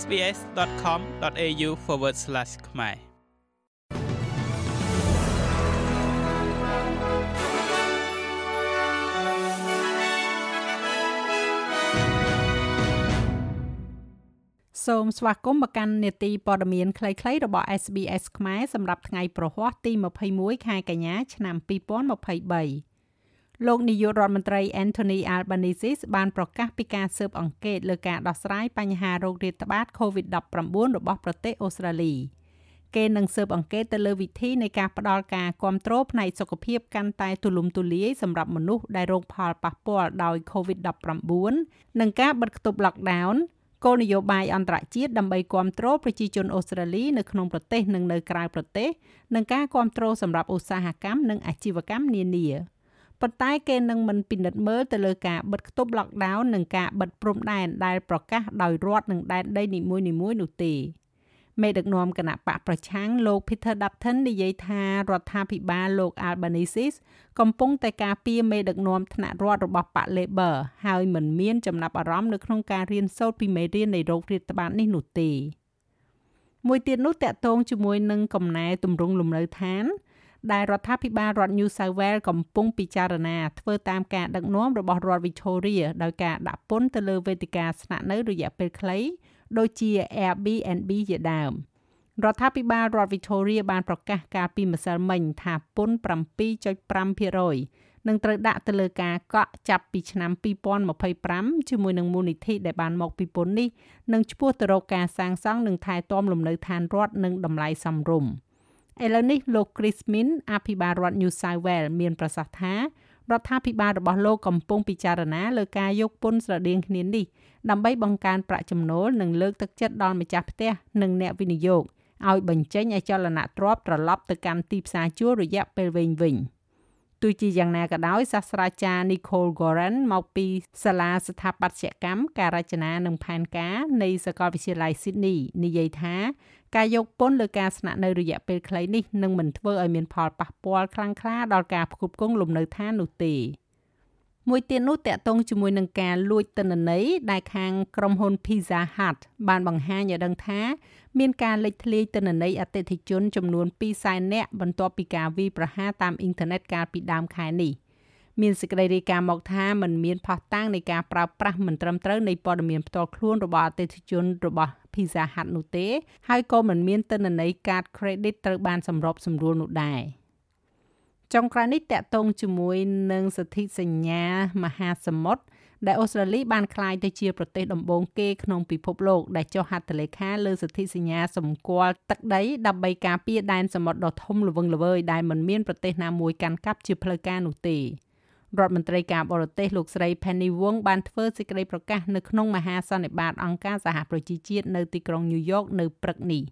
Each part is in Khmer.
sbs.com.au/ ខ្មែរសូមស្វាគមន៍មកកាន់នេតិព័ត៌មានខ្លីៗរបស់ SBS ខ្មែរសម្រាប់ថ្ងៃប្រហ័សទី21ខែកញ្ញាឆ្នាំ2023 លោកនាយករដ្ឋមន្ត្រី Anthony Albanese បានប្រកាសពីការស៊ើបអង្កេតលើការដោះស្រាយបញ្ហារោគរាតត្បាត COVID-19 របស់ប្រទេសអូស្ត្រាលីគេនឹងស៊ើបអង្កេតទៅលើវិធីនៃការផ្ដល់ការគ្រប់គ្រងផ្នែកសុខភាពកាន់តែទូលំទូលាយសម្រាប់មនុស្សដែលរងផលប៉ះពាល់ដោយ COVID-19 និងការបិទគប់ lockdown គោលនយោបាយអន្តរជាតិដើម្បីគ្រប់គ្រងប្រជាជនអូស្ត្រាលីនៅក្នុងប្រទេសនិងនៅក្រៅប្រទេសនិងការគ្រប់គ្រងសម្រាប់ឧស្សាហកម្មនិងអាជីវកម្មនានា ប៉ុន្តែគេនឹងមិនពិនិត្យមើលទៅលើការបិទគប់ lockdown និងការបិទព្រំដែនដែលប្រកាសដោយរដ្ឋនិងដែនដីនីមួយៗនោះទេមេដឹកនាំគណៈបកប្រឆាំងលោក Peter Dutton និយាយថារដ្ឋាភិបាលលោក Albanese កំពុងតែការពារមេដឹកនាំថ្នាក់រដ្ឋរបស់បក Labor ហើយមិនមានចំណាប់អារម្មណ៍នៅក្នុងការរៀនសូត្រពីមេរៀននៃโรគរាតត្បាតនេះនោះទេមួយទៀតនោះតកតងជាមួយនឹងកំណែទម្រង់លំនៅឋាន ដែលរដ្ឋាភិបាលរដ្ឋ New South Wales កំពុងពិចារណាធ្វើតាមការដឹកនាំរបស់រដ្ឋ Victoria ដោយការដាក់ពន្ធទៅលើវេទិកាស្នាក់នៅរយៈពេលខ្លីដូចជា Airbnb ជាដើមរដ្ឋាភិបាលរដ្ឋ Victoria បានប្រកាសកាលពីម្សិលមិញថាពន្ធ7.5%នឹងត្រូវដាក់ទៅលើការកក់ចាប់ពីឆ្នាំ2025ជាមួយនឹងមូលនិធិដែលបានមកពីពន្ធនេះនឹងឈ្មោះទៅរកការសាងសង់និងថែទាំលំនៅឋានរដ្ឋនិងតម្លៃសមរម្យ ឥឡូវនេះលោក Chris Min អភិបាលរដ្ឋ New South Wales មានប្រសាសន៍ថារដ្ឋាភិបាលរបស់លោកកំពុងពិចារណាលើការយកពន្ធស្រដៀងគ្នានេះដើម្បីបង្កើនប្រាក់ចំណូលនិងលើកទឹកចិត្តដល់ម្ចាស់ផ្ទះនិងអ្នកវិនិយោគឲ្យបញ្ចេញអចលនទ្រព្យត្រឡប់ទៅកាន់ទីផ្សារជួលរយៈពេលវែងវិញ ទោះជាយ៉ាងណាក៏ដោយសាស្ត្រាចារ្យ Nicole Goran មកពីសាលាស្ថាបត្យកម្មការរចនានិងផែនការនៃសាកលវិទ្យាល័យ Sydney និយាយថាការយកពន្ធលើការស្នាក់នៅរយៈពេលខ្លីនេះនឹងមិនធ្វើឲ្យមានផលប៉ះពាល់ខ្លាំងក្លាដល់ការផ្គត់ផ្គង់លំនៅឋាននោះទេ មួយទៀតនោះតកតងជាមួយនឹងការលួចទិន្នន័យដែលខាងក្រុមហ៊ុន Pizza Hut បានបង្ហាញឲ្យដឹងថា មានការលេចធ្លាយទិន្នន័យអតិថិជនចំនួន200,000នាក់បន្ទាប់ពីការវាយប្រហារតាមអ៊ីនធឺណិតកាលពីដើមខែនេះមានសេចក្តីរាយការណ៍មកថាมันមានផុសតាំងនៃការប្រើប្រាស់មិនត្រឹមត្រូវនៃព័ត៌មានផ្ទាល់ខ្លួនរបស់អតិថិជនរបស់ Pizza Hut នោះទេ ហើយក៏មិនមានទិន្នន័យកាត credit ត្រូវបានសម្របសម្រួលនោះដែរ ចុងក្រោយនេះតកតងជាមួយនឹងសន្ធិសញ្ញាមហាសមុទ្រដែលអូស្ត្រាលីបានក្លាយទៅជាប្រទេសដំបូងគេក្នុងពិភពលោកដែលចុះហត្ថលេខាលើសន្ធិសញ្ញាសម្គាល់ទឹកដីដើម្បីការពារដែនសមុទ្រដ៏ធំល្វឹងល្វើយដែលមិនមានប្រទេសណាមួយកាន់កាប់ជាផ្លូវការនោះទេរដ្ឋមន្ត្រីការបរទេសលោកស្រី Penny Wong បានធ្វើសេចក្តីប្រកាសនៅក្នុងមហាសន្និបាតអង្គការសហប្រជាជាតិនៅទីក្រុង New York នៅព្រឹកនេះ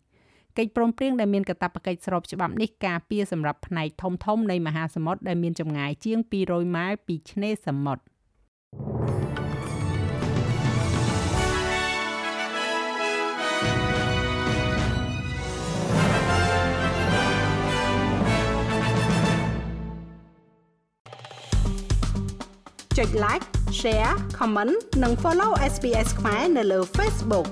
កិច្ចព្រមព្រៀងដែលមានកាតព្វកិច្ចស្របច្បាប់នេះការពារសម្រាប់ផ្នែកធំធំនៃមហាសមុទ្រដែលមានចម្ងាយជាង200ម៉ាយពីឆ្នេរសមុទ្រចុច like share comment និង follow SBS ខ្មែរនៅលើ Facebook